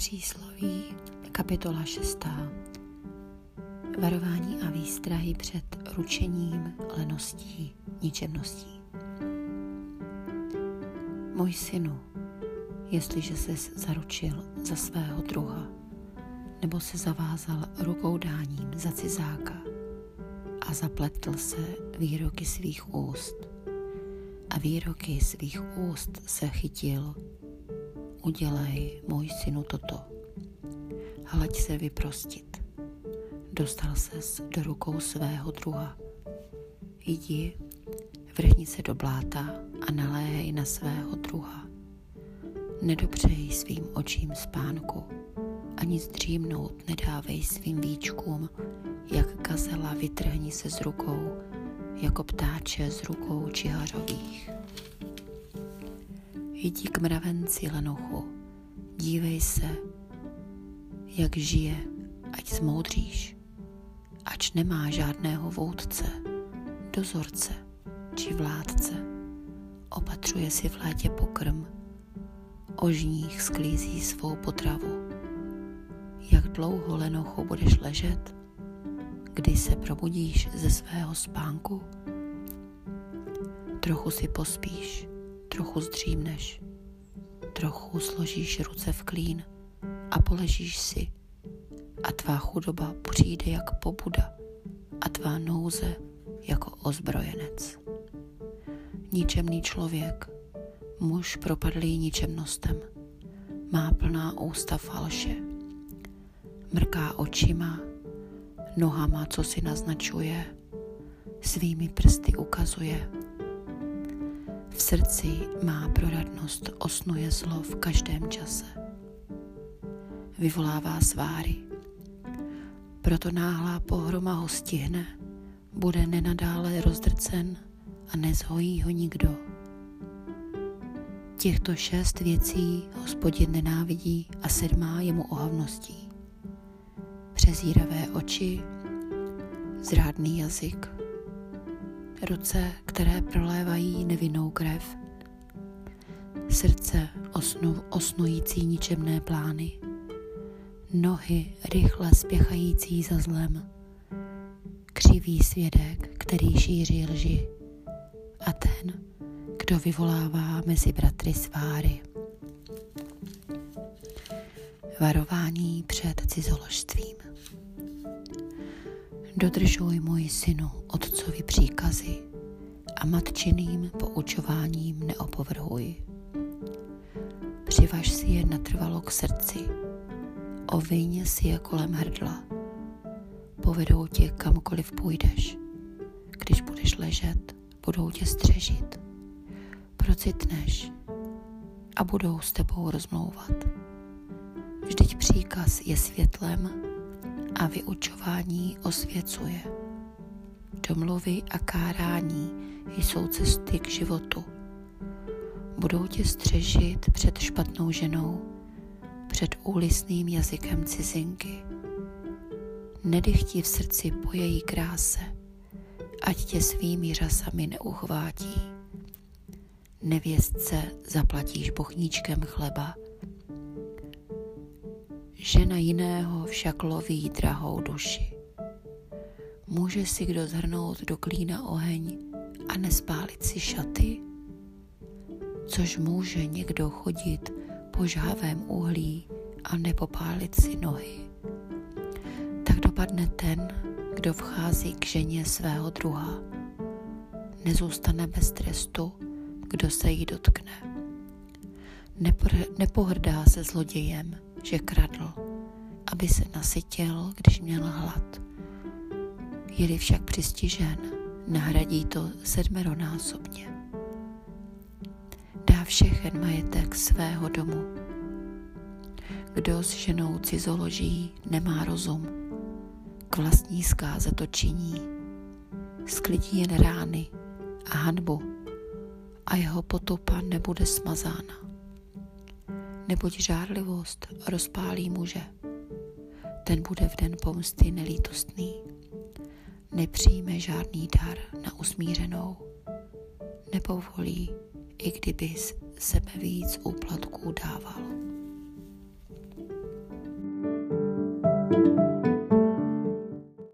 Přísloví, kapitola 6. Varování a výstrahy před ručením, leností, ničemností. Můj synu, jestliže ses zaručil za svého druha, nebo se zavázal rukou dáním za cizáka a zapletl se výroky svých úst a výroky svých úst se chytil udělej, můj synu, toto. Hlaď se vyprostit. Dostal ses do rukou svého druha. Jdi, vrhni se do bláta a naléhej na svého druha. Nedopřeji svým očím spánku, ani zdřímnout nedávej svým víčkům, jak gazela vytrhni se z rukou, jako ptáče z rukou čihařových. Jdi k mravenci lenochu, dívej se, jak žije, ať zmoudříš, ač nemá žádného vůdce, dozorce či vládce. Opatřuje si v létě pokrm, ožních sklízí svou potravu. Jak dlouho lenochu budeš ležet, kdy se probudíš ze svého spánku? Trochu si pospíš, trochu zdřímneš, trochu složíš ruce v klín a poležíš si. A tvá chudoba přijde jak pobuda a tvá nouze jako ozbrojenec. Ničemný člověk, muž propadlý ničemnostem, má plná ústa falše, mrká očima, nohama, co si naznačuje, svými prsty ukazuje, v srdci má proradnost, osnuje zlo v každém čase. Vyvolává sváry. Proto náhlá pohroma ho stihne, bude nenadále rozdrcen a nezhojí ho nikdo. Těchto šest věcí hospodin nenávidí a sedmá je mu ohavností. Přezíravé oči, zrádný jazyk, ruce, které prolévají nevinnou krev, srdce osnu, osnující ničemné plány, nohy rychle spěchající za zlem, křivý svědek, který šíří lži. A ten, kdo vyvolává mezi bratry sváry. Varování před cizoložstvím. Dodržuj, můj synu, otcovi příkazy a matčiným poučováním neopovrhuj. Přivaž si je natrvalo k srdci, oviň si je kolem hrdla. Povedou tě kamkoliv půjdeš. Když budeš ležet, budou tě střežit. Procitneš a budou s tebou rozmlouvat. Vždyť příkaz je světlem a vyučování osvěcuje. Domluvy a kárání jsou cesty k životu. Budou tě střežit před špatnou ženou, před úlisným jazykem cizinky. Nedych v srdci po její kráse, ať tě svými řasami neuchvátí. Nevěstce zaplatíš bochníčkem chleba, žena jiného však loví drahou duši. Může si kdo zhrnout do klína oheň a nespálit si šaty? Což může někdo chodit po žhavém uhlí a nepopálit si nohy? Tak dopadne ten, kdo vchází k ženě svého druha. Nezůstane bez trestu, kdo se jí dotkne. nepohrdá se zlodějem, že kradl, aby se nasytil, když měl hlad. Je-li však přistižen, nahradí to sedmeronásobně. Dá všechen majetek svého domu. Kdo s ženou cizoloží, nemá rozum, k vlastní zkáze to činí. Sklidí jen rány a hanbu a jeho potupa nebude smazána neboť žárlivost rozpálí muže. Ten bude v den pomsty nelítostný nepřijme žádný dar na usmířenou, nepovolí, i kdyby sebe víc úplatků dával. thank you